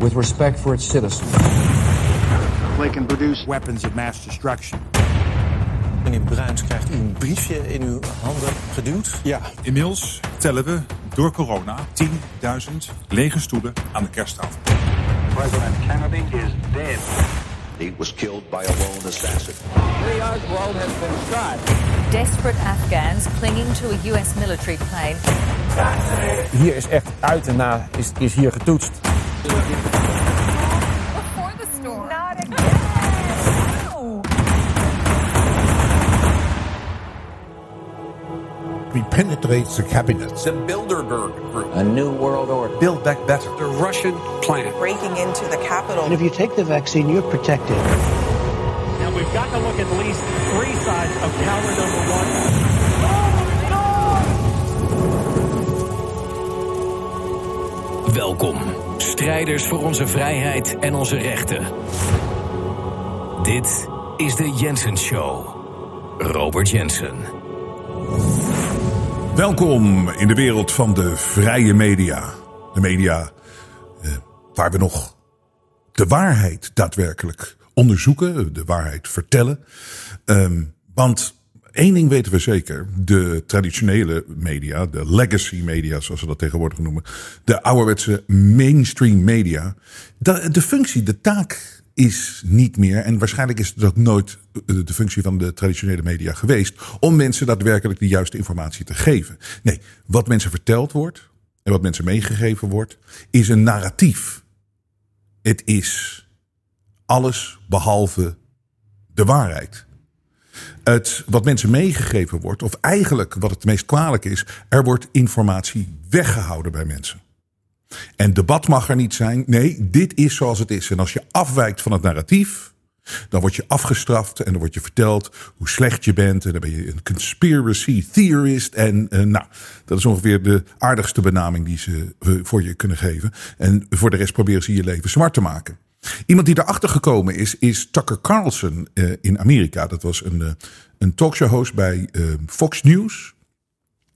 with respect for its citizens. They can produce weapons of mass destruction. Meneer Bruins krijgt een briefje in uw handen geduwd. Ja, inmiddels tellen we door corona 10.000 lege stoelen aan de kersttafel. President Kennedy is dead. He was killed by a lone assassin. Lee Oswald has been shot. Desperate Afghans clinging to a US military plane. Hier is echt uit en na is, is hier getoetst. Before the storm. Not again. We penetrate the cabinet. The Bilderberg Group. A new world order. Build back better. The Russian plan. breaking into the capital. And if you take the vaccine, you're protected. Now we've got to look at least three sides of tower number one. Welkom, strijders voor onze vrijheid en onze rechten. Dit is de Jensen Show. Robert Jensen. Welkom in de wereld van de vrije media. De media eh, waar we nog de waarheid daadwerkelijk onderzoeken, de waarheid vertellen. Ehm, want één ding weten we zeker: de traditionele media, de legacy media, zoals ze dat tegenwoordig noemen, de ouderwetse mainstream media, de, de functie, de taak is niet meer, en waarschijnlijk is ook nooit eh, de functie van de traditionele media geweest, om mensen daadwerkelijk de juiste informatie te geven. Nee, wat mensen verteld wordt en wat mensen meegegeven wordt, is een narratief. Het is alles behalve de waarheid. Het, wat mensen meegegeven wordt, of eigenlijk wat het meest kwalijk is, er wordt informatie weggehouden bij mensen. En debat mag er niet zijn. Nee, dit is zoals het is. En als je afwijkt van het narratief, dan word je afgestraft en dan wordt je verteld hoe slecht je bent. En dan ben je een conspiracy theorist. En uh, nou, dat is ongeveer de aardigste benaming die ze uh, voor je kunnen geven. En voor de rest proberen ze je leven zwart te maken. Iemand die erachter gekomen is, is Tucker Carlson uh, in Amerika. Dat was een, een talkshow host bij Fox News.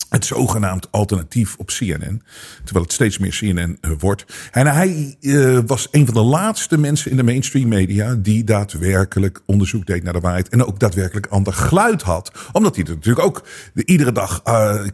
Het zogenaamd alternatief op CNN. Terwijl het steeds meer CNN uh, wordt. En hij uh, was een van de laatste mensen in de mainstream media. die daadwerkelijk onderzoek deed naar de waarheid. en ook daadwerkelijk ander geluid had. Omdat hij er natuurlijk ook de, iedere dag uh,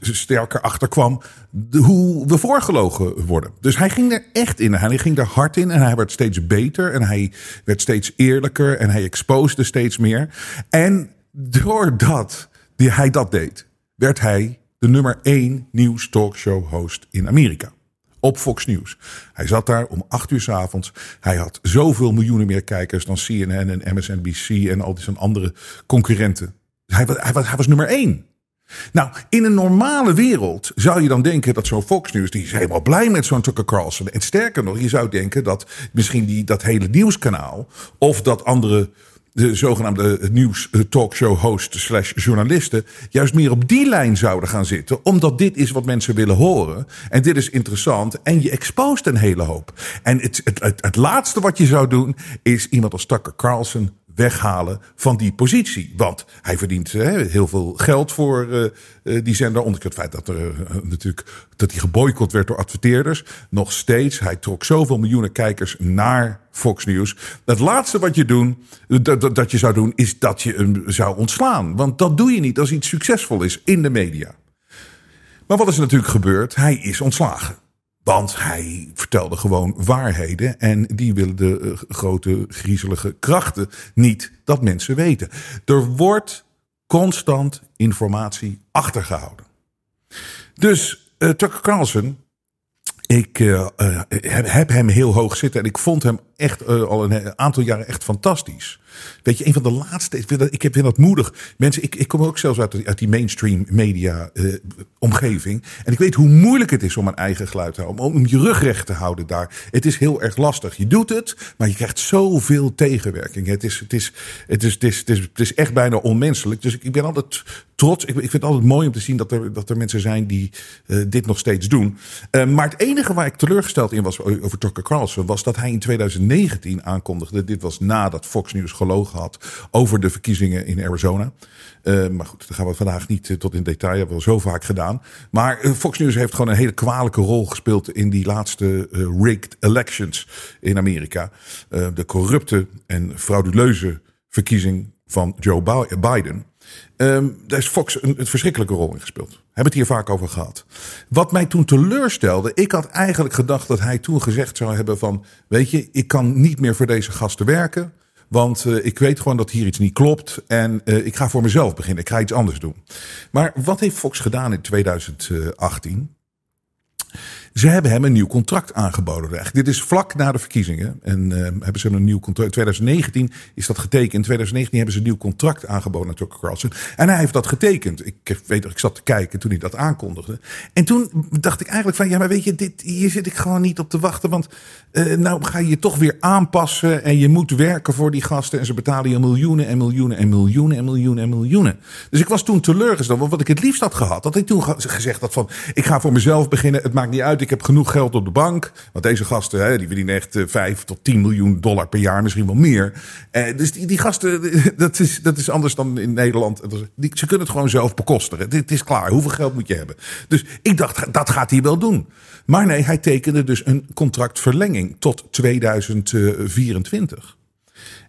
sterker achter kwam. Hoe we voorgelogen worden. Dus hij ging er echt in. Hij ging er hard in. En hij werd steeds beter. En hij werd steeds eerlijker. En hij exposede steeds meer. En doordat hij dat deed werd hij de nummer 1 nieuws talkshow host in Amerika. Op Fox News. Hij zat daar om 8 uur s avonds. Hij had zoveel miljoenen meer kijkers dan CNN en MSNBC en al die zijn andere concurrenten. Hij, hij, hij was nummer 1. Nou, in een normale wereld zou je dan denken dat zo'n Fox News, die is helemaal blij met zo'n Tucker Carlson. En sterker nog, je zou denken dat misschien die, dat hele nieuwskanaal of dat andere de zogenaamde nieuws talkshow host slash journalisten juist meer op die lijn zouden gaan zitten. Omdat dit is wat mensen willen horen. En dit is interessant. En je expost een hele hoop. En het, het, het, het laatste wat je zou doen is iemand als Tucker Carlson weghalen van die positie. Want hij verdient hè, heel veel geld voor uh, uh, die zender. Ondanks het feit dat, er, natuurlijk, dat hij geboycott werd door adverteerders. Nog steeds, hij trok zoveel miljoenen kijkers naar Fox News. Het laatste wat je, doen, dat, dat, je zou doen, is dat je hem zou ontslaan. Want dat doe je niet als iets succesvol is in de media. Maar wat is natuurlijk gebeurd? Hij is ontslagen. Want hij vertelde gewoon waarheden. En die willen de uh, grote griezelige krachten niet dat mensen weten. Er wordt constant informatie achtergehouden. Dus uh, Tucker Carlson. Ik heb, heb hem heel hoog zitten. En ik vond hem echt al een aantal jaren echt fantastisch. Weet je, een van de laatste. Ik ik vind dat moedig. Mensen, ik, ik kom ook zelfs uit, uit die mainstream media uh, omgeving. En ik weet hoe moeilijk het is om een eigen geluid te houden. Om, om je rug recht te houden daar. Het is heel erg lastig. Je doet het, maar je krijgt zoveel tegenwerking. Het is, het is, het is, het is, echt bijna onmenselijk. Dus ik ben altijd trots. Ik, ik vind het altijd mooi om te zien dat er, dat er mensen zijn die uh, dit nog steeds doen. Maar het enige waar ik teleurgesteld in was over Tucker Carlson was dat hij in 2019 aankondigde. Dit was nadat Fox News gelogen had over de verkiezingen in Arizona. Uh, maar goed, daar gaan we vandaag niet tot in detail. Hebben we zo vaak gedaan. Maar Fox News heeft gewoon een hele kwalijke rol gespeeld in die laatste rigged elections in Amerika. de corrupte en frauduleuze verkiezing van Joe Biden. Um, daar is Fox een, een, verschrikkelijke rol in gespeeld. Hebben het hier vaak over gehad. Wat mij toen teleurstelde, ik had eigenlijk gedacht dat hij toen gezegd zou hebben van, weet je, ik kan niet meer voor deze gasten werken. Want uh, ik weet gewoon dat hier iets niet klopt. En uh, ik ga voor mezelf beginnen. Ik ga iets anders doen. Maar wat heeft Fox gedaan in 2018? Ze hebben hem een nieuw contract aangeboden. Eigenlijk. Dit is vlak na de verkiezingen. En uh, hebben ze een nieuw contract. In 2019 is dat getekend. In 2019 hebben ze een nieuw contract aangeboden aan Tucker Carlson. En hij heeft dat getekend. Ik weet ik zat te kijken toen hij dat aankondigde. En toen dacht ik eigenlijk van ja, maar weet je, dit, hier zit ik gewoon niet op te wachten. Want uh, nou ga je je toch weer aanpassen. En je moet werken voor die gasten. En ze betalen je miljoenen en miljoenen en miljoenen en miljoenen en miljoenen. Dus ik was toen teleurgesteld. Want wat ik het liefst had gehad, dat ik toen gezegd had van ik ga voor mezelf beginnen. Het maakt niet uit ik heb genoeg geld op de bank. Want deze gasten, hè, die verdienen echt 5 eh, tot 10 miljoen dollar per jaar, misschien wel meer. Eh, dus die, die gasten, dat is, dat is anders dan in Nederland. Ze kunnen het gewoon zelf bekostigen. Het is klaar. Hoeveel geld moet je hebben? Dus ik dacht, dat gaat hij wel doen. Maar nee, hij tekende dus een contractverlenging tot 2024.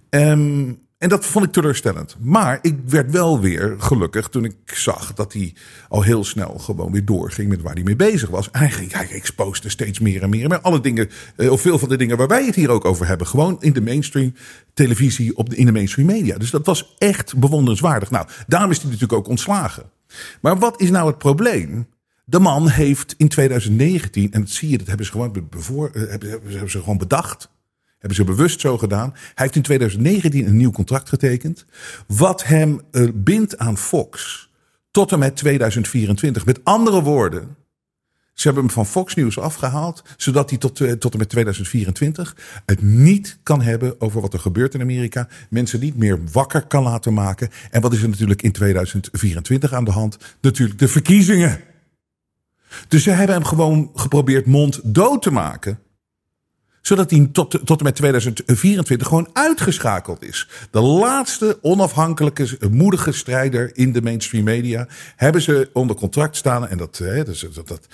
Um, en dat vond ik teleurstellend. Maar ik werd wel weer gelukkig toen ik zag dat hij al heel snel gewoon weer doorging met waar hij mee bezig was. Eigenlijk, hij exposeerde steeds meer en meer. Maar alle dingen, eh, of veel van de dingen waar wij het hier ook over hebben, gewoon in de mainstream televisie, op de, in de mainstream media. Dus dat was echt bewonderenswaardig. Nou, daarom is hij natuurlijk ook ontslagen. Maar wat is nou het probleem? De man heeft in 2019, en dat zie je, dat hebben ze gewoon, bevoor, eh, hebben ze gewoon bedacht hebben ze bewust zo gedaan. Hij heeft in 2019 een nieuw contract getekend. Wat hem uh, bindt aan Fox tot en met 2024. Met andere woorden, ze hebben hem van Fox News afgehaald, zodat hij tot, uh, tot en met 2024 het niet kan hebben over wat er gebeurt in Amerika. Mensen niet meer wakker kan laten maken. En wat is er natuurlijk in 2024 aan de hand? Natuurlijk de verkiezingen. Dus ze hebben hem gewoon geprobeerd monddood te maken zodat hij tot, tot en met 2024 gewoon uitgeschakeld is. De laatste onafhankelijke, moedige strijder in de mainstream media hebben ze onder contract staan. En dat, hè, dat, dat,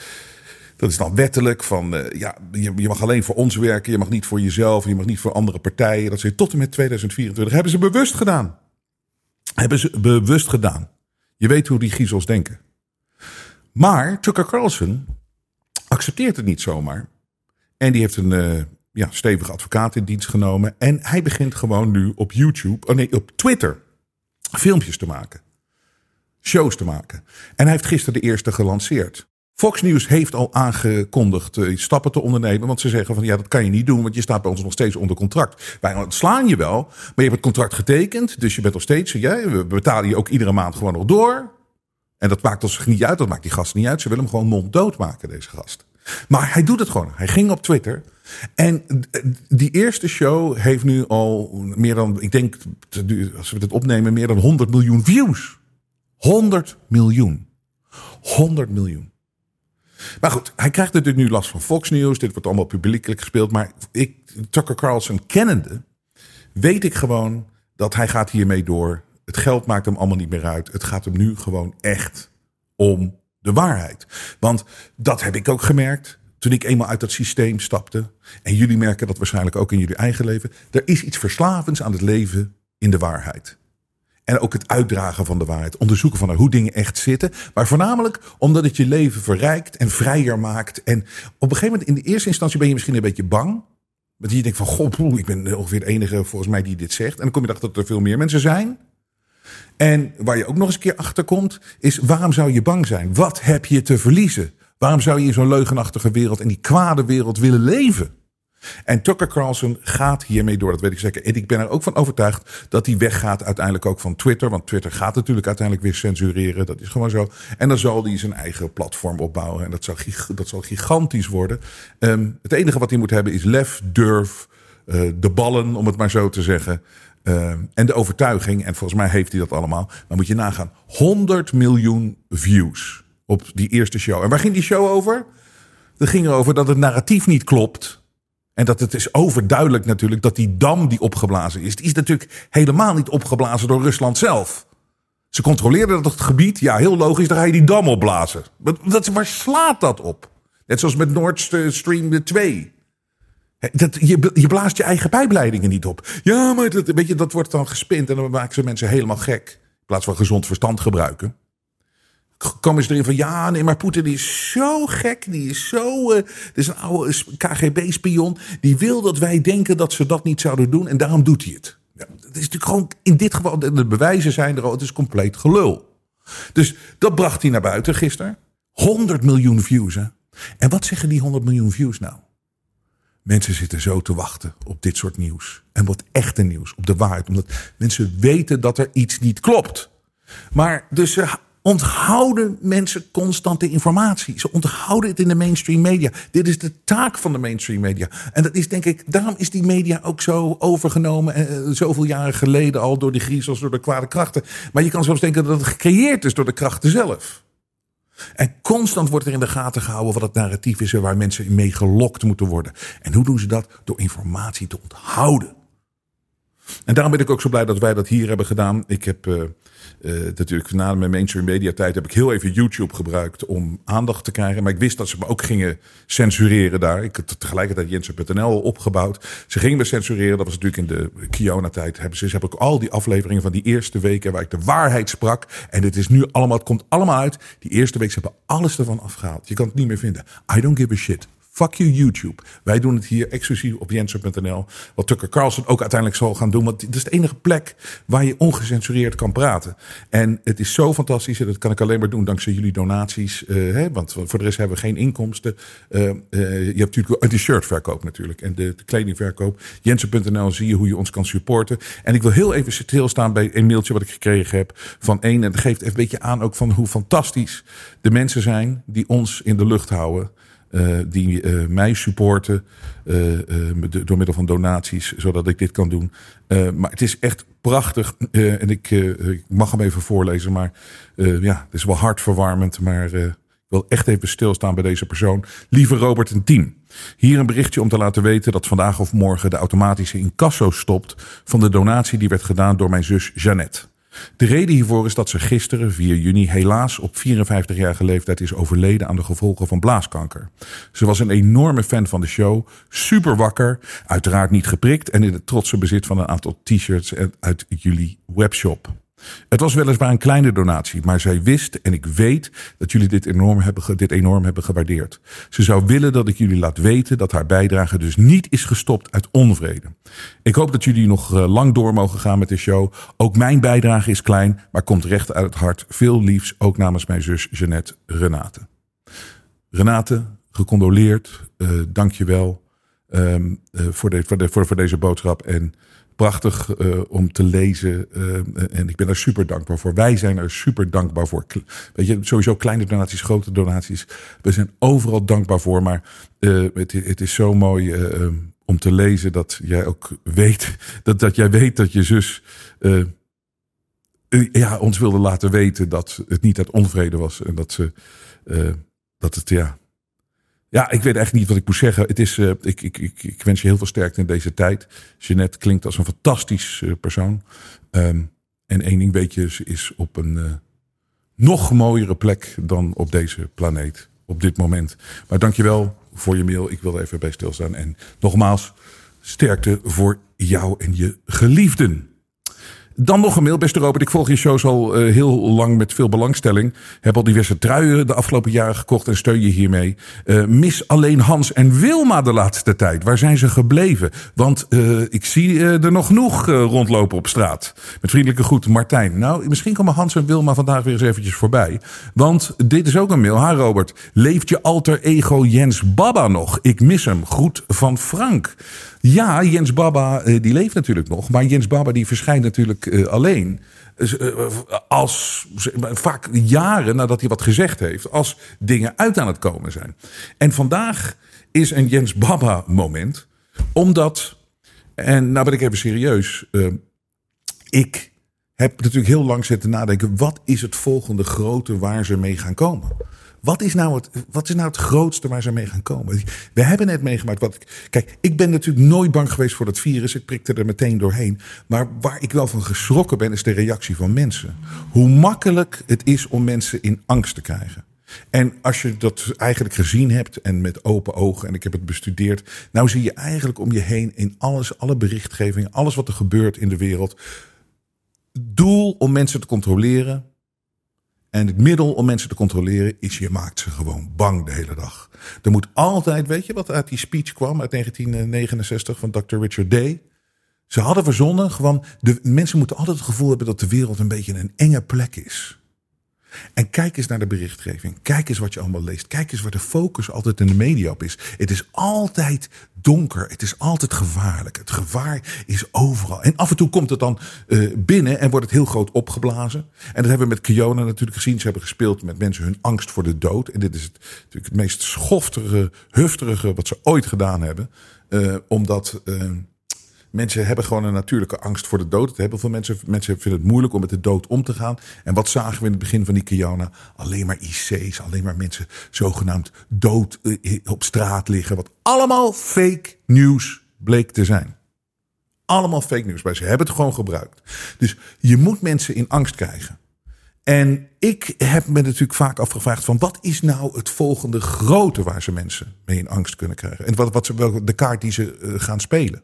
dat is dan wettelijk van, uh, ja, je, mag alleen voor ons werken. Je mag niet voor jezelf, je mag niet voor andere partijen. Dat ze tot en met 2024 hebben ze bewust gedaan. Hebben ze bewust gedaan. Je weet hoe die griezels denken. Maar Tucker Carlson accepteert het niet zomaar. En die heeft een, uh, ja, stevige advocaat in dienst genomen. En hij begint gewoon nu op YouTube, oh nee, op Twitter, filmpjes te maken. Shows te maken. En hij heeft gisteren de eerste gelanceerd. Fox News heeft al aangekondigd uh, stappen te ondernemen. Want ze zeggen van ja, dat kan je niet doen. Want je staat bij ons nog steeds onder contract. Wij ontslaan je wel. Maar je hebt het contract getekend. Dus je bent nog steeds. Ja, we betalen je ook iedere maand gewoon nog door. En dat maakt ons niet uit. Dat maakt die gast niet uit. Ze willen hem gewoon monddood maken, deze gast. Maar hij doet het gewoon. Hij ging op Twitter. En die eerste show heeft nu al meer dan, ik denk, als we het opnemen, meer dan 100 miljoen views. 100 miljoen. 100 miljoen. Maar goed, hij krijgt natuurlijk nu last van Fox News. Dit wordt allemaal publiekelijk gespeeld. Maar ik, Tucker Carlson kennende, weet ik gewoon dat hij gaat hiermee door. Het geld maakt hem allemaal niet meer uit. Het gaat hem nu gewoon echt om de waarheid. Want dat heb ik ook gemerkt toen ik eenmaal uit dat systeem stapte. En jullie merken dat waarschijnlijk ook in jullie eigen leven. Er is iets verslavends aan het leven in de waarheid. En ook het uitdragen van de waarheid. Onderzoeken van hoe dingen echt zitten. Maar voornamelijk omdat het je leven verrijkt en vrijer maakt. En op een gegeven moment, in de eerste instantie ben je misschien een beetje bang. Want je denkt van, goh, ik ben ongeveer de enige volgens mij die dit zegt. En dan kom je erachter dat er veel meer mensen zijn. En waar je ook nog eens een keer achter komt, is waarom zou je bang zijn? Wat heb je te verliezen? Waarom zou je in zo'n leugenachtige wereld, in die kwade wereld willen leven? En Tucker Carlson gaat hiermee door, dat weet ik zeker. En ik ben er ook van overtuigd dat hij weggaat uiteindelijk ook van Twitter. Want Twitter gaat natuurlijk uiteindelijk weer censureren. Dat is gewoon zo. En dan zal hij zijn eigen platform opbouwen. En dat zal, dat zal gigantisch worden. Um, het enige wat hij moet hebben is lef, durf, uh, de ballen, om het maar zo te zeggen. Uh, en de overtuiging, en volgens mij heeft hij dat allemaal. Maar moet je nagaan, 100 miljoen views op die eerste show. En waar ging die show over? Dat ging erover dat het narratief niet klopt. En dat het is overduidelijk natuurlijk dat die dam die opgeblazen is, die is natuurlijk helemaal niet opgeblazen door Rusland zelf. Ze controleerden dat het gebied, ja, heel logisch, dan ga je die dam opblazen. Dat, waar slaat dat op? Net zoals met Nord Stream 2. Dat, je, je blaast je eigen pijpleidingen niet op. Ja, maar dat, weet je, dat wordt dan gespind en dan maken ze mensen helemaal gek. In plaats van gezond verstand gebruiken. Komen ze erin van ja, nee, maar Poetin is zo gek. Die is zo. Uh, is een oude KGB-spion. Die wil dat wij denken dat ze dat niet zouden doen. En daarom doet hij het. Ja, dat is natuurlijk gewoon in dit geval. De bewijzen zijn er al. Het is compleet gelul. Dus dat bracht hij naar buiten gisteren. 100 miljoen views. Hè? En wat zeggen die 100 miljoen views nou? Mensen zitten zo te wachten op dit soort nieuws. En wat echte nieuws, op de waarheid. Omdat mensen weten dat er iets niet klopt. Maar dus ze onthouden mensen constant de informatie. Ze onthouden het in de mainstream media. Dit is de taak van de mainstream media. En dat is denk ik, daarom is die media ook zo overgenomen. Eh, zoveel jaren geleden al door de griezels, door de kwade krachten. Maar je kan zelfs denken dat het gecreëerd is door de krachten zelf. En constant wordt er in de gaten gehouden wat het narratief is en waar mensen mee gelokt moeten worden. En hoe doen ze dat? Door informatie te onthouden. En daarom ben ik ook zo blij dat wij dat hier hebben gedaan. Ik heb uh, uh, natuurlijk na mijn mainstream media tijd heb ik heel even YouTube gebruikt om aandacht te krijgen. Maar ik wist dat ze me ook gingen censureren daar. Ik heb tegelijkertijd Jensen.nl opgebouwd. Ze gingen me censureren. Dat was natuurlijk in de Kiona tijd. Ze, ze hebben ook al die afleveringen van die eerste weken waar ik de waarheid sprak. En het is nu allemaal, het komt allemaal uit. Die eerste week, ze hebben alles ervan afgehaald. Je kan het niet meer vinden. I don't give a shit. Fuck you YouTube. Wij doen het hier exclusief op jensen.nl. Wat Tucker Carlson ook uiteindelijk zal gaan doen. Want het is de enige plek waar je ongecensureerd kan praten. En het is zo fantastisch. En dat kan ik alleen maar doen dankzij jullie donaties. Uh, hè, want voor de rest hebben we geen inkomsten. Uh, uh, je hebt natuurlijk de shirtverkoop natuurlijk. En de, de kledingverkoop. Jensen.nl zie je hoe je ons kan supporten. En ik wil heel even stilstaan bij een mailtje wat ik gekregen heb. Van één. En dat geeft een beetje aan ook van hoe fantastisch de mensen zijn die ons in de lucht houden. Uh, die uh, mij supporten uh, door middel van donaties, zodat ik dit kan doen. maar het is echt prachtig. en ik, ik, mag hem even voorlezen, maar ja, het is wel hartverwarmend. Maar ik wil echt even stilstaan bij deze persoon. Lieve Robert en team. Hier een berichtje om te laten weten dat vandaag of morgen de automatische incasso stopt van de donatie die werd gedaan door mijn zus Jeannette. De reden hiervoor is dat ze gisteren, 4 juni, helaas op 54-jarige leeftijd is overleden aan de gevolgen van blaaskanker. Ze was een enorme fan van de show, super wakker, uiteraard niet geprikt en in het trotse bezit van een aantal t-shirts uit jullie webshop. Het was weliswaar een kleine donatie, maar zij wist en ik weet dat jullie dit enorm hebben, dit enorm hebben gewaardeerd. Ze zou willen dat ik jullie laat weten dat haar bijdrage dus niet is gestopt uit onvrede. Ik hoop dat jullie nog eh, lang door mogen gaan met de show. Ook mijn bijdrage is klein, maar komt recht uit het hart. Veel liefs, ook namens mijn zus Jeannette Renate. Renate, gecondoleerd. Uh, dank je wel um, uh, voor, voor, voor deze boodschap. En prachtig uh, om te lezen. Uh, en ik ben er super dankbaar voor. Wij zijn er super dankbaar voor. Weet je, sowieso kleine donaties, grote donaties. We zijn overal dankbaar voor. Maar uh, het, het, is zo mooi om te lezen dat jij ook weet. Dat, dat jij weet dat je zus. ja, ons wilde laten weten dat het niet uit onvrede was. En dat ze. dat het ja ja, ik weet echt niet wat ik moet zeggen. Het is, uh, ik, ik, ik, ik, wens je heel veel sterkte in deze tijd. Jeanette klinkt als een fantastisch uh, persoon. Um, en één ding weet je, ze is op een uh, nog mooiere plek dan op deze planeet. Op dit moment. Maar dankjewel voor je mail. Ik wil er even bij stilstaan. En nogmaals, sterkte voor jou en je geliefden. Dan nog een mail, beste Robert. Ik volg je shows al uh, heel lang met veel belangstelling. Heb al diverse truien de afgelopen jaren gekocht en steun je hiermee. Uh, mis alleen Hans en Wilma de laatste tijd. Waar zijn ze gebleven? Want uh, ik zie er nog genoeg rondlopen op straat. Met vriendelijke groet, Martijn. Nou, misschien komen Hans en Wilma vandaag weer eens eventjes voorbij. Want dit is ook een mail. Ha Robert, leeft je alter ego Jens Baba nog? Ik mis hem. Groet van Frank. Ja, Jens Baba uh, die leeft natuurlijk nog. Maar Jens Baba die verschijnt natuurlijk uh, alleen. Uh, als vaak jaren nadat hij wat gezegd heeft. Als dingen uit aan het komen zijn. En vandaag is een Jens Baba moment. Omdat, en nou ben ik even serieus. ik heb natuurlijk heel lang zitten nadenken. Wat is het volgende grote waar ze mee gaan komen? Wat is, nou het, wat is nou het grootste waar ze mee gaan komen? We hebben net meegemaakt wat. Kijk, ik ben natuurlijk nooit bang geweest voor dat virus. Ik prikte er meteen doorheen. Maar waar ik wel van geschrokken ben, is de reactie van mensen. Hoe makkelijk het is om mensen in angst te krijgen. En als je dat eigenlijk gezien hebt en met open ogen, en ik heb het bestudeerd, nou zie je eigenlijk om je heen in alles, alle berichtgeving, alles wat er gebeurt in de wereld, doel om mensen te controleren. En het middel om mensen te controleren is je maakt ze gewoon bang de hele dag. Er moet altijd, weet je wat uit die speech kwam uit 1969 van Dr. Richard Day? Ze hadden verzonnen gewoon, de mensen moeten altijd het gevoel hebben dat de wereld een beetje een enge plek is. En kijk eens naar de berichtgeving. Kijk eens wat je allemaal leest. Kijk eens waar de focus altijd in de media op is. Het is altijd donker. Het is altijd gevaarlijk. Het gevaar is overal. En af en toe komt het dan uh, binnen en wordt het heel groot opgeblazen. En dat hebben we met Kiona natuurlijk gezien. Ze hebben gespeeld met mensen hun angst voor de dood. En dit is het, natuurlijk het meest schoftige, hufterige wat ze ooit gedaan hebben. Uh, omdat. Uh, Mensen hebben gewoon een natuurlijke angst voor de dood. Heel veel mensen, mensen vinden het moeilijk om met de dood om te gaan. En wat zagen we in het begin van die Kiona? Alleen maar IC's, alleen maar mensen zogenaamd dood eh, op straat liggen. Wat allemaal fake nieuws bleek te zijn. Allemaal fake nieuws. Maar ze hebben het gewoon gebruikt. Dus je moet mensen in angst krijgen. En ik heb me natuurlijk vaak afgevraagd van wat is nou het volgende grote waar ze mensen mee in angst kunnen krijgen. En wat, wat ze, de kaart die ze uh, gaan spelen.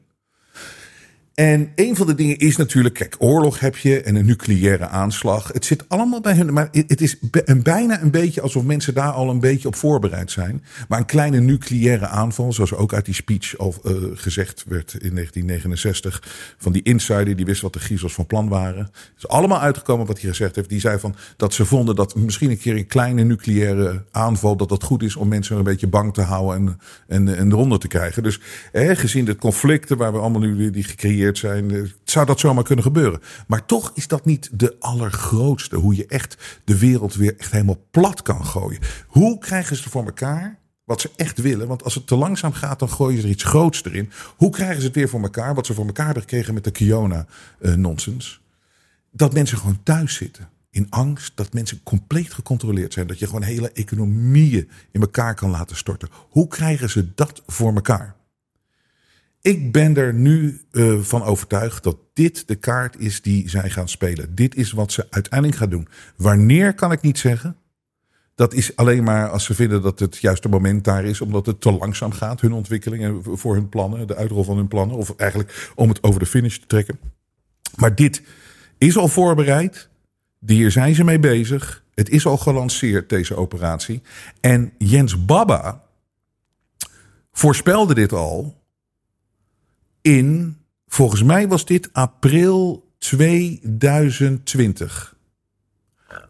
En een van de dingen is natuurlijk, kijk, oorlog heb je en een nucleaire aanslag. Het zit allemaal bij hun, maar het is bijna een beetje alsof mensen daar al een beetje op voorbereid zijn. Maar een kleine nucleaire aanval, zoals ook uit die speech al uh, gezegd werd in 1969, van die insider die wist wat de griezels van plan waren. Het is allemaal uitgekomen wat hij gezegd heeft. Die zei van dat ze vonden dat misschien een keer een kleine nucleaire aanval, dat dat goed is om mensen een beetje bang te houden en, en, en eronder te krijgen. Dus eh, gezien de conflicten waar we allemaal nu die gecreëerd zijn, eh, zou dat zomaar kunnen gebeuren. Maar toch is dat niet de allergrootste. Hoe je echt de wereld weer echt helemaal plat kan gooien. Hoe krijgen ze voor elkaar? Wat ze echt willen. Want als het te langzaam gaat, dan gooien ze er iets groots erin. Hoe krijgen ze het weer voor elkaar? Wat ze voor elkaar hebben gekregen met de Kiona-nonsens. dat mensen gewoon thuis zitten. In angst. Dat mensen compleet gecontroleerd zijn. Dat je gewoon hele economieën in elkaar kan laten storten. Hoe krijgen ze dat voor elkaar? Ik ben er nu uh, van overtuigd dat dit de kaart is die zij gaan spelen. Dit is wat ze uiteindelijk gaan doen. Wanneer kan ik niet zeggen. Dat is alleen maar als ze vinden dat het juiste moment daar is, omdat het te langzaam gaat, hun ontwikkeling en voor hun plannen, de uitrol van hun plannen, of eigenlijk om het over de finish te trekken. Maar dit is al voorbereid. Hier zijn ze mee bezig. Het is al gelanceerd, deze operatie. En Jens Baba voorspelde dit al in, volgens mij was dit april 2020.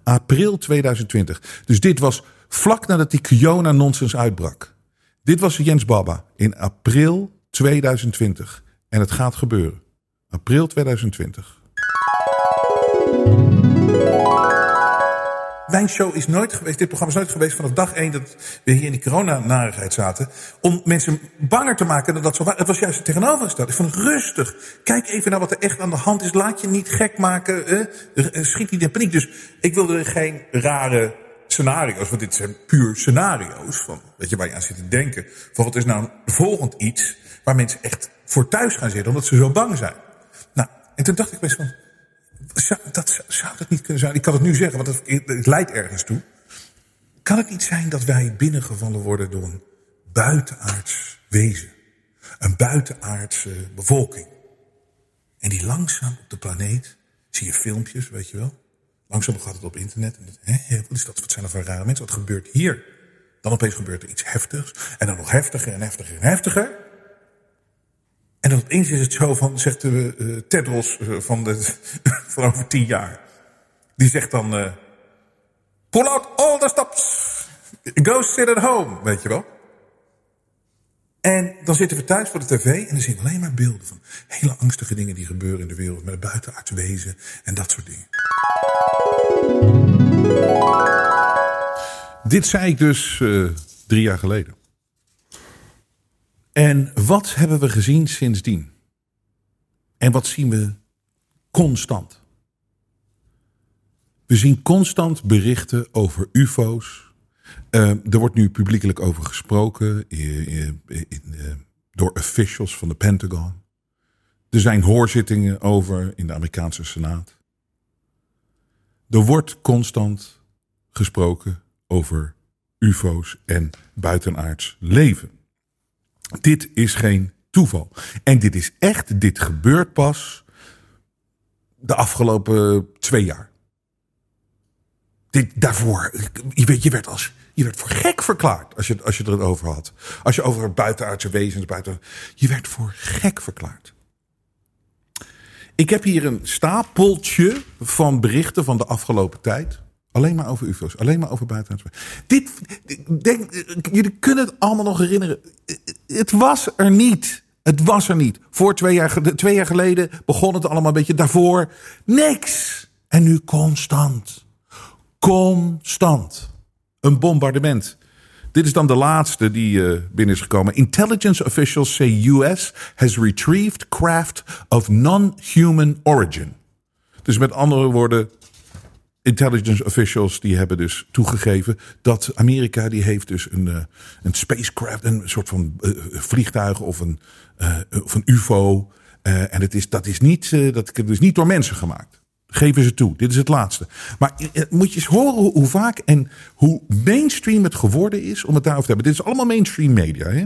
April 2020. Dus dit was vlak nadat die Kiona-nonsens uitbrak. Dit was Jens Baba in april 2020. En het gaat gebeuren. April 2020. Mijn show is nooit geweest, dit programma is nooit geweest vanaf dag één dat we hier in die coronanarigheid zaten. Om mensen banger te maken dan dat zo Het was juist het tegenovergestelde. Het rustig. Kijk even naar wat er echt aan de hand is. Laat je niet gek maken. Eh? Schiet niet in paniek. Dus ik wilde geen rare scenario's, want dit zijn puur scenario's. Van, weet je, waar je aan zit te denken. Van wat is nou volgend iets waar mensen echt voor thuis gaan zitten omdat ze zo bang zijn. Nou, en toen dacht ik best van, zou, dat, zou dat niet kunnen zijn? Ik kan het nu zeggen, want het, het leidt ergens toe. Kan het niet zijn dat wij binnengevallen worden door een buitenaards wezen? Een buitenaardse bevolking. En die langzaam op de planeet, zie je filmpjes, weet je wel. Langzaam gaat het op internet. En wat is dat? Wat zijn er voor rare mensen? Wat gebeurt hier? Dan opeens gebeurt er iets heftigs. En dan nog heftiger en heftiger en heftiger. En dan opeens is het zo van, zegt de uh, Tedros uh, van, de, van over tien jaar. Die zegt dan, uh, pull out all the stops. Go sit at home, weet je wel. En dan zitten we thuis voor de tv en dan zien alleen maar beelden van hele angstige dingen die gebeuren in de wereld. Met buitenaards wezen en dat soort dingen. Dit zei ik dus drie jaar geleden. En wat hebben we gezien sindsdien? En wat zien we Constant. We zien constant berichten over UFO's. Uh, er wordt nu publiekelijk over gesproken in, in, door officials van de Pentagon. Er zijn hoorzittingen over in de Amerikaanse Senaat. Er wordt constant gesproken over UFO's en buitenaards leven. Dit is geen toeval. En dit is echt, dit gebeurt pas de afgelopen twee jaar. Dit, daarvoor, je, weet, je, werd als, je werd voor gek verklaard als je, als je het erover had. Als je over buitenaardse wezens, buiten, je werd voor gek verklaard. Ik heb hier een stapeltje van berichten van de afgelopen tijd. Alleen maar over UFO's, alleen maar over buitenaardse. Dit, denk, jullie kunnen het allemaal nog herinneren. Het was er niet. Het was er niet. Voor twee jaar, jaar geleden begon het allemaal een beetje. Daarvoor niks. En nu constant. Constant. Een bombardement. Dit is dan de laatste die uh, binnen is gekomen. Intelligence officials say US has retrieved craft of non-human origin. Dus met andere woorden, intelligence officials die hebben dus toegegeven dat Amerika die heeft dus een, uh, een spacecraft, een soort van uh, vliegtuig of een, of een UFO. en het is, dat, is niet, dat is niet door mensen gemaakt. Geven ze toe. Dit is het laatste. Maar moet je eens horen hoe vaak en hoe mainstream het geworden is om het daarover te hebben. Dit is allemaal mainstream media. Hè?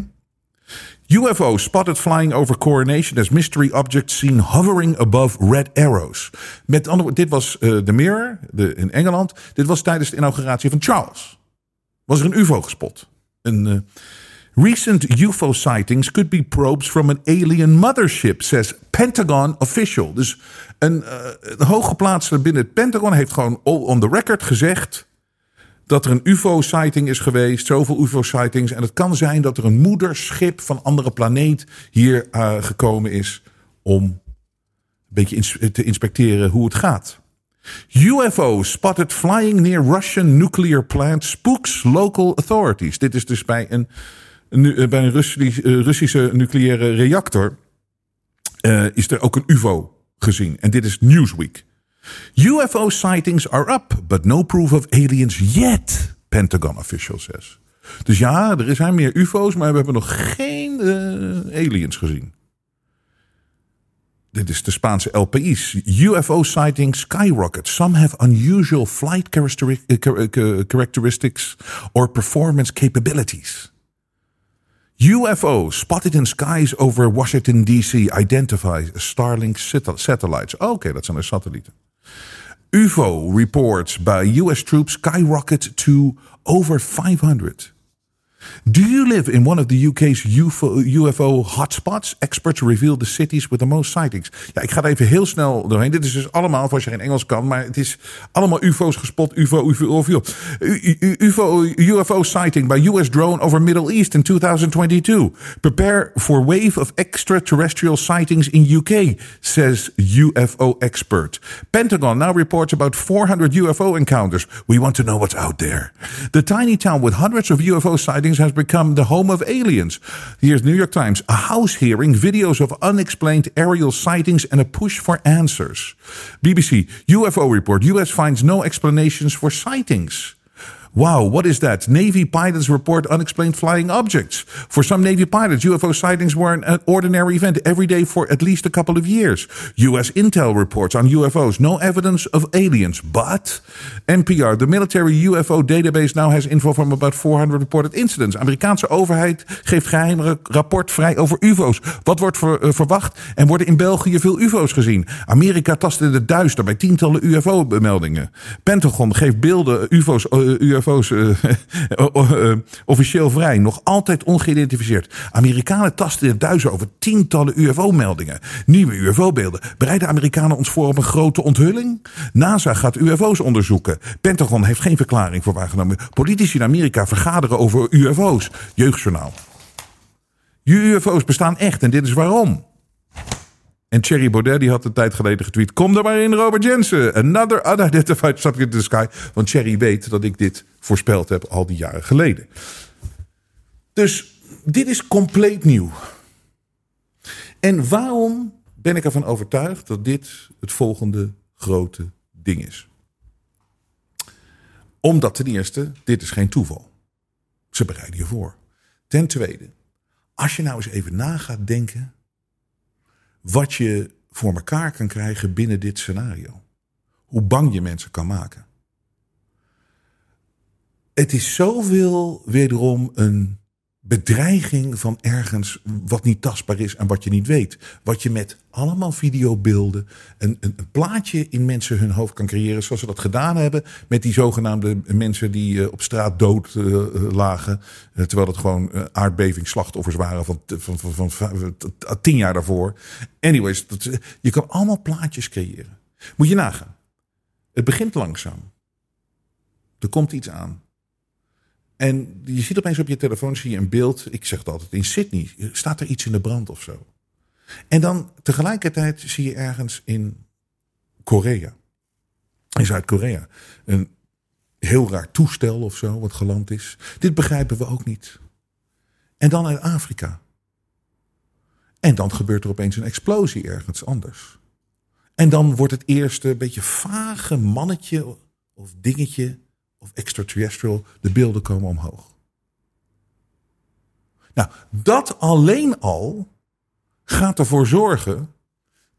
UFO spotted flying over coronation as mystery objects seen hovering above red arrows. Met andere dit was uh, de Mirror de, in Engeland. Dit was tijdens de inauguratie van Charles. Was er een UFO gespot. Een, uh, Recent UFO sightings could be probes from an alien mothership, says Pentagon official. Dus een, uh, een hooggeplaatste binnen het Pentagon heeft gewoon on the record gezegd dat er een UFO-sighting is geweest, zoveel UFO-sightings. En het kan zijn dat er een moederschip van andere planeet hier uh, gekomen is om een beetje te inspecteren hoe het gaat. UFO spotted flying near Russian nuclear plant spooks local authorities. Dit is dus bij een nu, bij een Russische nucleaire reactor is er ook een UFO gezien. En dit is Newsweek. UFO sightings are up, but no proof of aliens yet, Pentagon official says. Dus ja, er zijn meer UFO's, maar we hebben nog geen uh, aliens gezien. Dit is de Spaanse LPI's. UFO sightings skyrocket. Some have unusual flight characteristics or performance capabilities. UFO spotted in skies over Washington D.C. identifies Starlink satellites. Oké, dat zijn de satellieten. UFO reports by US troops skyrocket to over 500. Do you live in one of the UK's UFO, UFO hotspots? Experts reveal the cities with the most sightings. Ja, ik ga er even heel snel doorheen. Dit is dus allemaal, als je geen Engels kan, maar het is allemaal UFO's gespot. UFO, UFO, UFO. UFO, UFO sighting by US drone over Middle East in 2022. Prepare for wave of extraterrestrial sightings in UK, says UFO expert. Pentagon now reports about 400 UFO encounters. We want to know what's out there. The tiny town with hundreds of UFO sightings has become the home of aliens. Here's New York Times. A House hearing, videos of unexplained aerial sightings, and a push for answers. BBC, UFO report. US finds no explanations for sightings. Wow, what is that? Navy pilots report unexplained flying objects. For some Navy pilots, UFO sightings were an ordinary event every day for at least a couple of years. US intel reports on UFOs, no evidence of aliens. But NPR, the military UFO database, now has info from about 400 reported incidents. Amerikaanse overheid geeft geheim rapport vrij over UFO's. Wat wordt uh, verwacht? En worden in België veel UFO's gezien? Amerika tast in het duister bij tientallen UFO-meldingen. Pentagon geeft beelden. Uh, UFO's UFO's uh, uh, officieel vrij. Nog altijd ongeïdentificeerd. Amerikanen tasten in duizen over tientallen UFO-meldingen. Nieuwe UFO-beelden. Bereiden Amerikanen ons voor op een grote onthulling? NASA gaat UFO's onderzoeken. Pentagon heeft geen verklaring voor waargenomen. Politici in Amerika vergaderen over UFO's. Jeugdjournaal. UFO's bestaan echt en dit is waarom. En Thierry Baudet die had een tijd geleden getweet... Kom er maar in, Robert Jensen. Another unidentified subject in the sky. Want Thierry weet dat ik dit voorspeld heb al die jaren geleden. Dus dit is compleet nieuw. En waarom ben ik ervan overtuigd dat dit het volgende grote ding is. Omdat ten eerste, dit is geen toeval. Ze bereiden je voor. Ten tweede, als je nou eens even na gaat denken wat je voor elkaar kan krijgen binnen dit scenario. Hoe bang je mensen kan maken. Het is zoveel wederom een bedreiging van ergens wat niet tastbaar is en wat je niet weet. Wat je met allemaal videobeelden, een, een, een plaatje in mensen hun hoofd kan creëren. Zoals ze dat gedaan hebben met die zogenaamde mensen die uh, op straat dood uh, lagen. Uh, terwijl het gewoon aardbevingsslachtoffers waren van, van, van, van, van, tien jaar daarvoor. Anyways, dat, je kan allemaal plaatjes creëren. Moet je nagaan. Het begint langzaam. Er komt iets aan. En je ziet opeens op je telefoon zie je een beeld. Ik zeg het altijd, in Sydney staat er iets in de brand of zo. En dan tegelijkertijd zie je ergens in Korea, in Zuid-Korea, een heel raar toestel of zo wat geland is. Dit begrijpen we ook niet. En dan uit Afrika. En dan gebeurt er opeens een explosie ergens anders. En dan wordt het eerste beetje vage mannetje of dingetje of extraterrestrial, de beelden komen omhoog. Nou, dat alleen al gaat ervoor zorgen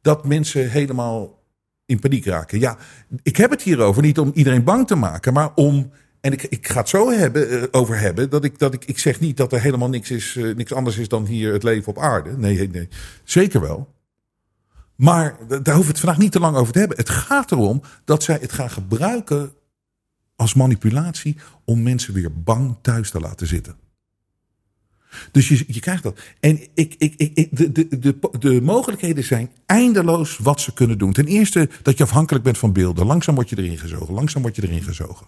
dat mensen helemaal in paniek raken. Ja, ik heb het hierover niet om iedereen bang te maken, maar om. En ik, ik ga het zo hebben, uh, over hebben. Dat ik, dat ik, ik zeg niet dat er helemaal niks, is, uh, niks anders is dan hier het leven op aarde. Nee, nee, zeker wel. Maar daar hoeven we het vandaag niet te lang over te hebben. Het gaat erom dat zij het gaan gebruiken als manipulatie om mensen weer bang thuis te laten zitten. Dus je, je krijgt dat. En ik, ik, ik, de, de, de, de mogelijkheden zijn eindeloos wat ze kunnen doen. Ten eerste dat je afhankelijk bent van beelden. Langzaam word je erin gezogen. Langzaam word je erin gezogen.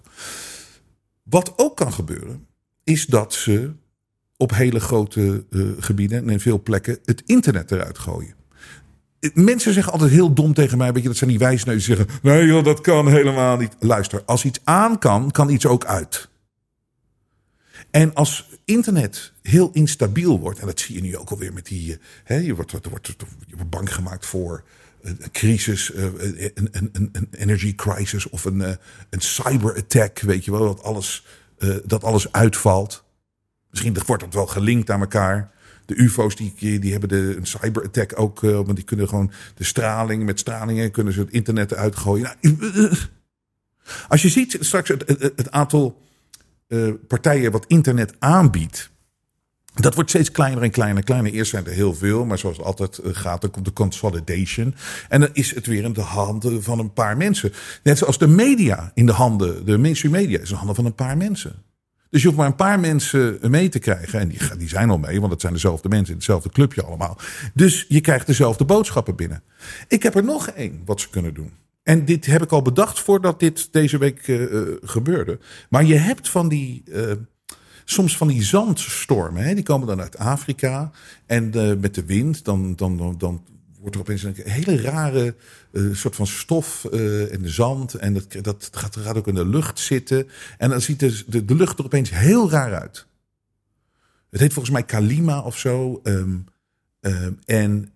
Wat ook kan gebeuren, is dat ze op hele grote uh, gebieden en in veel plekken het internet eruit gooien. Mensen zeggen altijd heel dom tegen mij, weet je, dat zijn die wijsneuzen zeggen, nee joh, dat kan helemaal niet. Luister, als iets aan kan, kan iets ook uit. En als internet heel instabiel wordt, en dat zie je nu ook alweer met die, hè, je, wordt, wordt, wordt bang gemaakt voor een crisis, een, een, een, een energy crisis of een, een cyber attack, weet je wel, dat alles, dat alles uitvalt. Misschien wordt dat wel gelinkt aan elkaar de UFO's die, die hebben de, een cyberattack ook. Uh, want die kunnen gewoon de straling, met stralingen kunnen ze het internet uitgooien. Nou, als je ziet straks het, aantal partijen wat internet aanbiedt. Dat wordt steeds kleiner en kleiner. kleiner. Eerst zijn er heel veel, maar zoals het altijd gaat, dan komt de consolidation. En dan is het weer in de handen van een paar mensen. Net zoals de media in de handen, de mainstream media, is in de handen van een paar mensen. Dus je hoeft maar een paar mensen mee te krijgen. En die, die zijn al mee, want het zijn dezelfde mensen in hetzelfde clubje allemaal. Dus je krijgt dezelfde boodschappen binnen. Ik heb er nog één wat ze kunnen doen. En dit heb ik al bedacht voordat dit deze week uh, gebeurde. Maar je hebt van die. Soms van die zandstormen. Hè? Die komen dan uit Afrika. En met de wind, dan, dan, dan wordt er opeens een hele rare uh, soort van stof uh, in de zand. En dat, dat gaat, gaat ook in de lucht zitten. En dan ziet de, de, lucht er opeens heel raar uit. Het heet volgens mij Kalima of zo. Um, um, en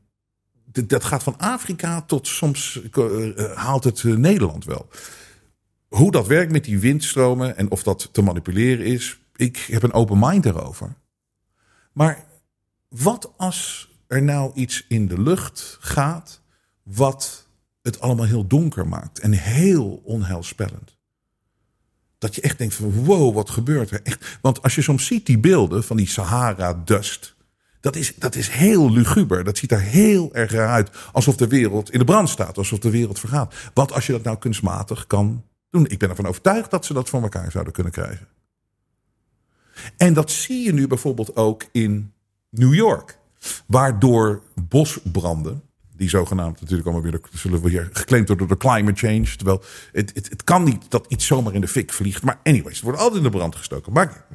dat gaat van Afrika tot soms uh, haalt het Nederland wel. Hoe dat werkt met die windstromen en of dat te manipuleren is. Ik heb een open mind erover. Maar wat als er nou iets in de lucht gaat wat het allemaal heel donker maakt en heel onheilspellend. Dat je echt denkt van wow, wat gebeurt er? Echt. Want als je soms ziet die beelden van die Sahara-dust, dat is, dat is heel luguber. Dat ziet er heel erg uit. Alsof de wereld in de brand staat, alsof de wereld vergaat. Wat als je dat nou kunstmatig kan doen? Ik ben ervan overtuigd dat ze dat voor elkaar zouden kunnen krijgen. En dat zie je nu bijvoorbeeld ook in New York. Waardoor bosbranden, die zogenaamd natuurlijk allemaal weer zullen weer geclaimd worden door de climate change. Terwijl het, het, het, kan niet dat iets zomaar in de fik vliegt. Maar anyways, het wordt altijd in de brand gestoken. Maar,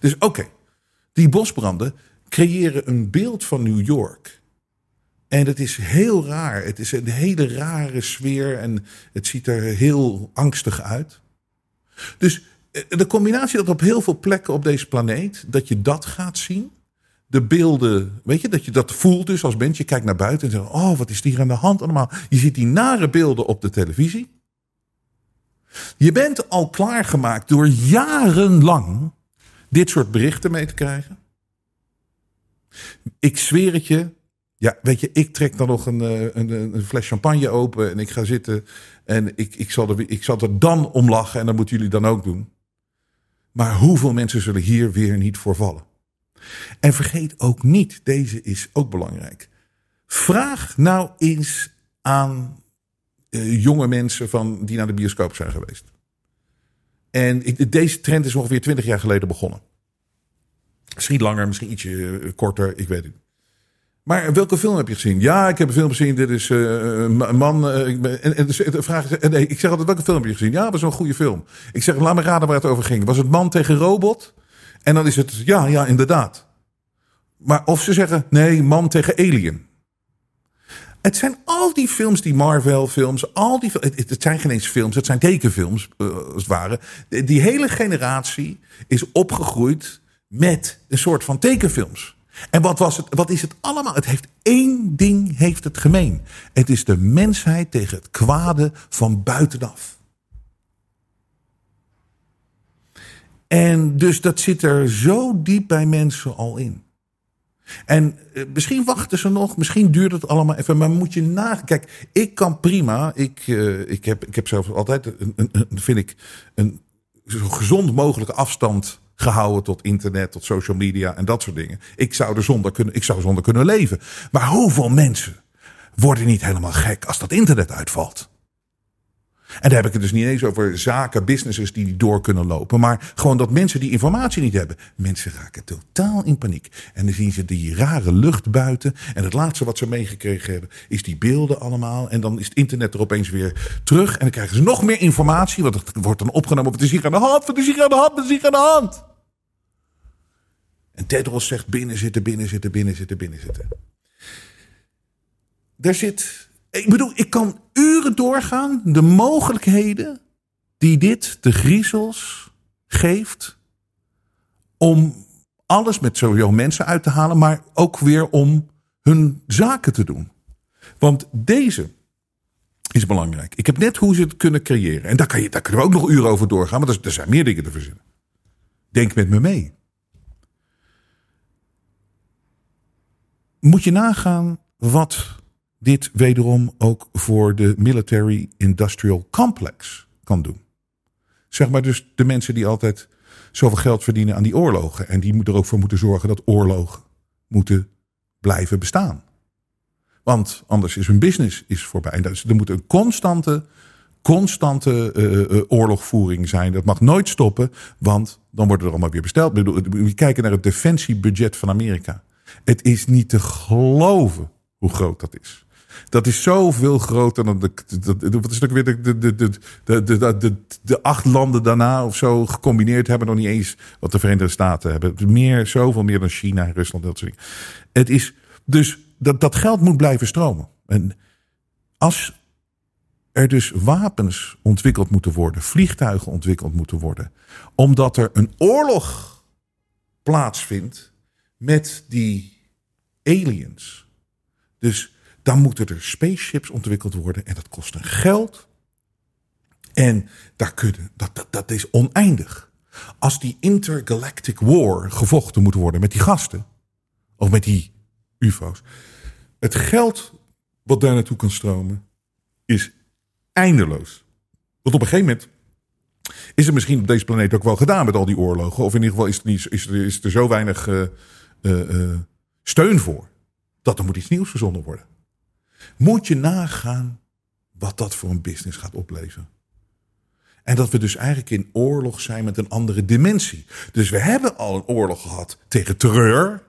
dus oké, die bosbranden creëren een beeld van New York. En het is heel raar. Het is een hele rare sfeer en het ziet er heel angstig uit. Dus de combinatie dat op heel veel plekken op deze planeet, dat je dat gaat zien de beelden, weet je, dat je dat voelt dus als mens. Je kijkt naar buiten en zegt, oh, wat is hier aan de hand allemaal? Je ziet die nare beelden op de televisie. Je bent al klaargemaakt door jarenlang dit soort berichten mee te krijgen. Ik zweer het je. Ja, weet je, ik trek dan nog een, eh, een, een fles champagne open en ik ga zitten. En ik, ik, zal er, ik zal er dan om lachen en dat moeten jullie dan ook doen. Maar hoeveel mensen zullen hier weer niet voor vallen? En vergeet ook niet, deze is ook belangrijk. Vraag nou eens aan uh, jonge mensen van, die naar de bioscoop zijn geweest. En ik, deze trend is ongeveer twintig jaar geleden begonnen. Misschien langer, misschien ietsje uh, korter, ik weet het. Maar welke film heb je gezien? Ja, ik heb een film gezien. Dit is een man. Ik en, vraag nee, ik zeg altijd welke film heb je gezien? Ja, dat was een goede film. Ik zeg, laat me raden waar het over ging. Was het man tegen robot? En dan is het, ja, ja, inderdaad. Maar of ze zeggen, nee, man tegen alien. Het zijn al die films, die Marvel-films, al die. Het, het, zijn geen eens films, het zijn tekenfilms, uh, als het ware. Die hele generatie is opgegroeid met een soort van tekenfilms. En wat, was het, wat is het allemaal? Het heeft één ding heeft het gemeen. Het is de mensheid tegen het kwade van buitenaf. En dus dat zit er zo diep bij mensen al in. En eh, misschien wachten ze nog, misschien duurt het allemaal even, maar moet je na. Kijk, ik kan prima. Ik, uh, ik, heb, ik heb zelf altijd, een, vind ik, een zo gezond mogelijke afstand gehouden tot internet, tot social media en dat soort dingen. Ik zou er zonder kunnen, ik zou zonder kunnen leven. Maar hoeveel mensen worden niet helemaal gek als dat internet uitvalt? En daar heb ik het dus niet eens over zaken, businesses die door kunnen lopen. Maar gewoon dat mensen die informatie niet hebben. Mensen raken totaal in paniek. En dan zien ze die rare lucht buiten. En het laatste wat ze meegekregen hebben is die beelden allemaal. En dan is het internet er opeens weer terug. En dan krijgen ze nog meer informatie. Want het wordt dan opgenomen. Wat is hier aan de hand? Wat is hier aan de hand? Wat is hier aan de hand? En Tedros zegt binnen zitten, binnen zitten, binnen zitten, binnen zitten. Daar zit ik bedoel, ik kan uren doorgaan. De mogelijkheden die dit de griezels geeft. Om alles met sowieso mensen uit te halen. Maar ook weer om hun zaken te doen. Want deze is belangrijk. Ik heb net hoe ze het kunnen creëren. En daar, kan je, daar kunnen we ook nog uren over doorgaan. Maar er zijn meer dingen te verzinnen. Denk met me mee. Moet je nagaan wat dit wederom ook voor de military industrial complex kan doen. Zeg maar dus de mensen die altijd zoveel geld verdienen aan die oorlogen. En die er ook voor moeten zorgen dat oorlogen moeten blijven bestaan. Want anders is hun business is voorbij. Er moet een constante, constante uh, oorlogvoering zijn. Dat mag nooit stoppen, want dan wordt er allemaal weer besteld. We kijken naar het defensiebudget van Amerika. Het is niet te geloven hoe groot dat is. Dat is zoveel groter dan de. Wat is ook weer? De, de, de, de, de, de, de, acht landen daarna of zo gecombineerd hebben nog niet eens wat de Verenigde Staten hebben. Meer, zoveel meer dan China Rusland. Dat soort dingen. Het is. Dus dat, dat geld moet blijven stromen. En als er dus wapens ontwikkeld moeten worden, vliegtuigen ontwikkeld moeten worden, omdat er een oorlog plaatsvindt met die aliens. Dus dan moeten er spaceships ontwikkeld worden en dat kost een geld. En daar kunnen, dat, dat, dat is oneindig. Als die intergalactic war gevochten moet worden met die gasten, of met die UFO's, het geld wat daar naartoe kan stromen is eindeloos. Want op een gegeven moment is het misschien op deze planeet ook wel gedaan met al die oorlogen. Of in ieder geval is er, is er, is er zo weinig uh, uh, uh, steun voor. Dat er moet iets nieuws verzonnen worden. Moet je nagaan wat dat voor een business gaat opleveren. En dat we dus eigenlijk in oorlog zijn met een andere dimensie. Dus we hebben al een oorlog gehad tegen terreur.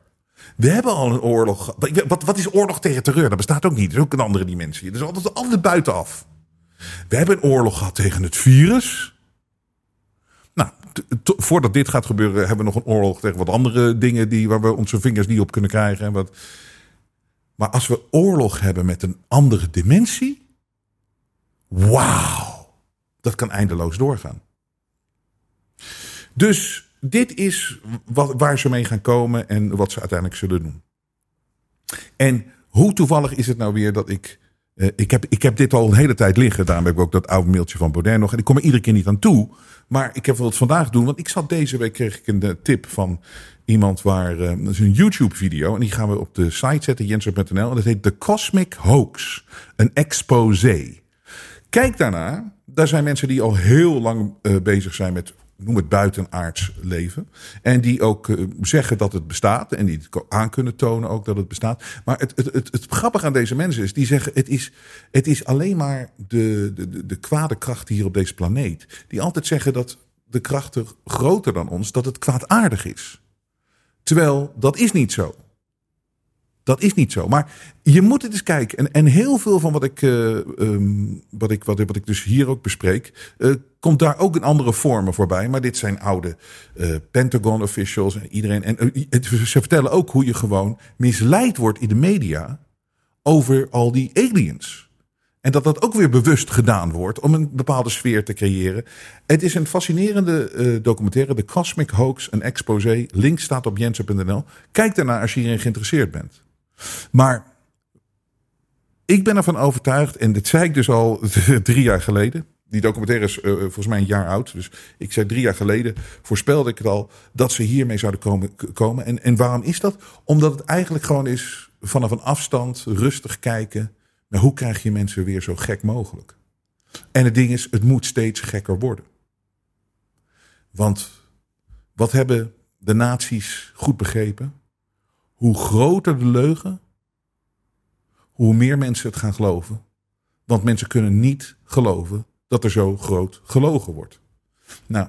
We hebben al een oorlog. Wat, wat is oorlog tegen terreur? Dat bestaat ook niet. Dat is ook een andere dimensie. Dat is altijd, altijd buitenaf. We hebben een oorlog gehad tegen het virus. Nou, voordat dit gaat gebeuren, hebben we nog een oorlog tegen wat andere dingen die, waar we onze vingers niet op kunnen krijgen. En wat, maar als we oorlog hebben met een andere dimensie, wauw, dat kan eindeloos doorgaan. Dus dit is wat, waar ze mee gaan komen en wat ze uiteindelijk zullen doen. En hoe toevallig is het nou weer dat ik. Uh, ik, heb, ik heb dit al een hele tijd liggen. Daarom heb ik ook dat oude mailtje van Baudet nog. En ik kom er iedere keer niet aan toe. Maar ik heb wat vandaag doen. Want ik zat deze week kreeg ik een uh, tip van iemand waar. Uh, is een YouTube-video. En die gaan we op de site zetten, jensen.nl. En dat heet The Cosmic Hoax. Een exposé. Kijk daarna. Daar zijn mensen die al heel lang bezig zijn met noem het buitenaards leven. En die ook uh, zeggen dat het bestaat. En die aan kunnen tonen ook dat het bestaat. Maar het, het, het, het grappige aan deze mensen is, die zeggen het is, het is alleen maar de, de, de kwade krachten hier op deze planeet. Die altijd zeggen dat de krachten groter dan ons, dat het kwaadaardig is. Terwijl dat is niet zo. Dat is niet zo. Maar je moet het eens kijken. En, en heel veel van wat ik, uh, um, wat, ik, wat, ik dus hier ook bespreek, uh, komt daar ook in andere vormen voorbij. Maar dit zijn oude uh, Pentagon officials en iedereen. En ze vertellen ook hoe je gewoon misleid wordt in de media over al die aliens. En dat dat ook weer bewust gedaan wordt om een bepaalde sfeer te creëren. Het is een fascinerende uh, documentaire, The Cosmic Hoax, een exposé. Link staat op jensen.nl. Kijk daarna als je hierin geïnteresseerd bent. Maar ik ben ervan overtuigd, en dit zei ik dus al drie jaar geleden. Die documentaire is uh, volgens mij een jaar oud. Dus ik zei drie jaar geleden, voorspelde ik het al, dat ze hiermee zouden komen. komen. En, en waarom is dat? Omdat het eigenlijk gewoon is vanaf een afstand rustig kijken. Naar hoe krijg je mensen weer zo gek mogelijk? En het ding is, het moet steeds gekker worden. Want wat hebben de naties goed begrepen? hoe groter de leugen, hoe meer mensen het gaan geloven. Want mensen kunnen niet geloven dat er zo groot gelogen wordt. Nou,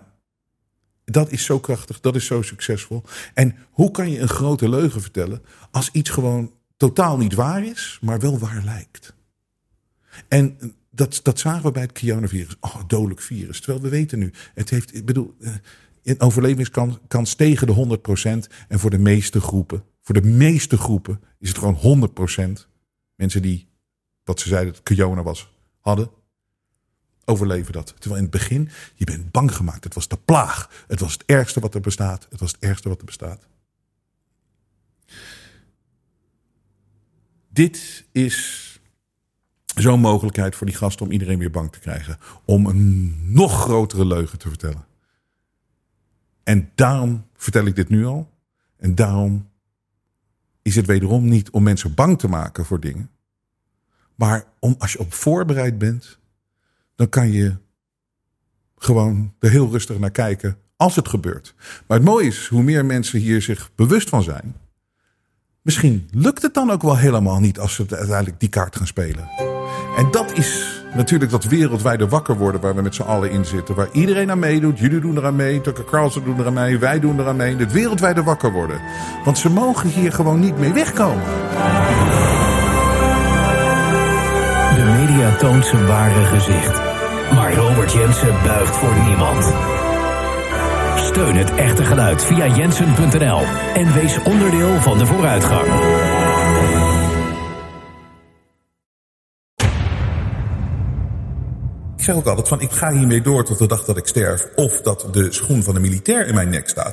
dat is zo krachtig, dat is zo succesvol. En hoe kan je een grote leugen vertellen als iets gewoon totaal niet waar is, maar wel waar lijkt? En dat, dat zagen we bij het coronavirus. Oh, dodelijk virus. Terwijl we weten nu, het heeft, ik bedoel, eh, een overlevingskans tegen de 100% en voor de meeste groepen voor de meeste groepen is het gewoon 100% mensen die, wat ze zeiden, dat corona was, hadden, overleven dat. Terwijl in het begin, je bent bang gemaakt. Het was de plaag. Het was het ergste wat er bestaat. Het was het ergste wat er bestaat. Dit is zo'n mogelijkheid voor die gasten om iedereen weer bang te krijgen. Om een nog grotere leugen te vertellen. En daarom vertel ik dit nu al. En daarom is het wederom niet om mensen bang te maken voor dingen. Maar om, als je op voorbereid bent, dan kan je gewoon er heel rustig naar kijken als het gebeurt. Maar het mooie is, hoe meer mensen hier zich bewust van zijn, misschien lukt het dan ook wel helemaal niet als ze uiteindelijk die kaart gaan spelen. En dat is natuurlijk dat wereldwijde wakker worden waar we met z'n allen in zitten. Waar iedereen aan meedoet. Jullie doen eraan mee. Tucker Carlson doen eraan mee. Wij doen eraan mee. Het wereldwijde wakker worden. Want ze mogen hier gewoon niet mee wegkomen. De media toont zijn ware gezicht. Maar Robert Jensen buigt voor niemand. Steun het echte geluid via jensen.nl. En wees onderdeel van de vooruitgang. Ik zeg ook altijd van ik ga hiermee door tot de dag dat ik sterf. Of dat de schoen van de militair in mijn nek staat.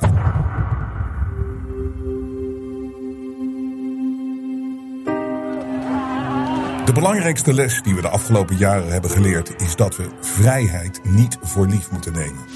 De belangrijkste les die we de afgelopen jaren hebben geleerd is dat we vrijheid niet voor lief moeten nemen.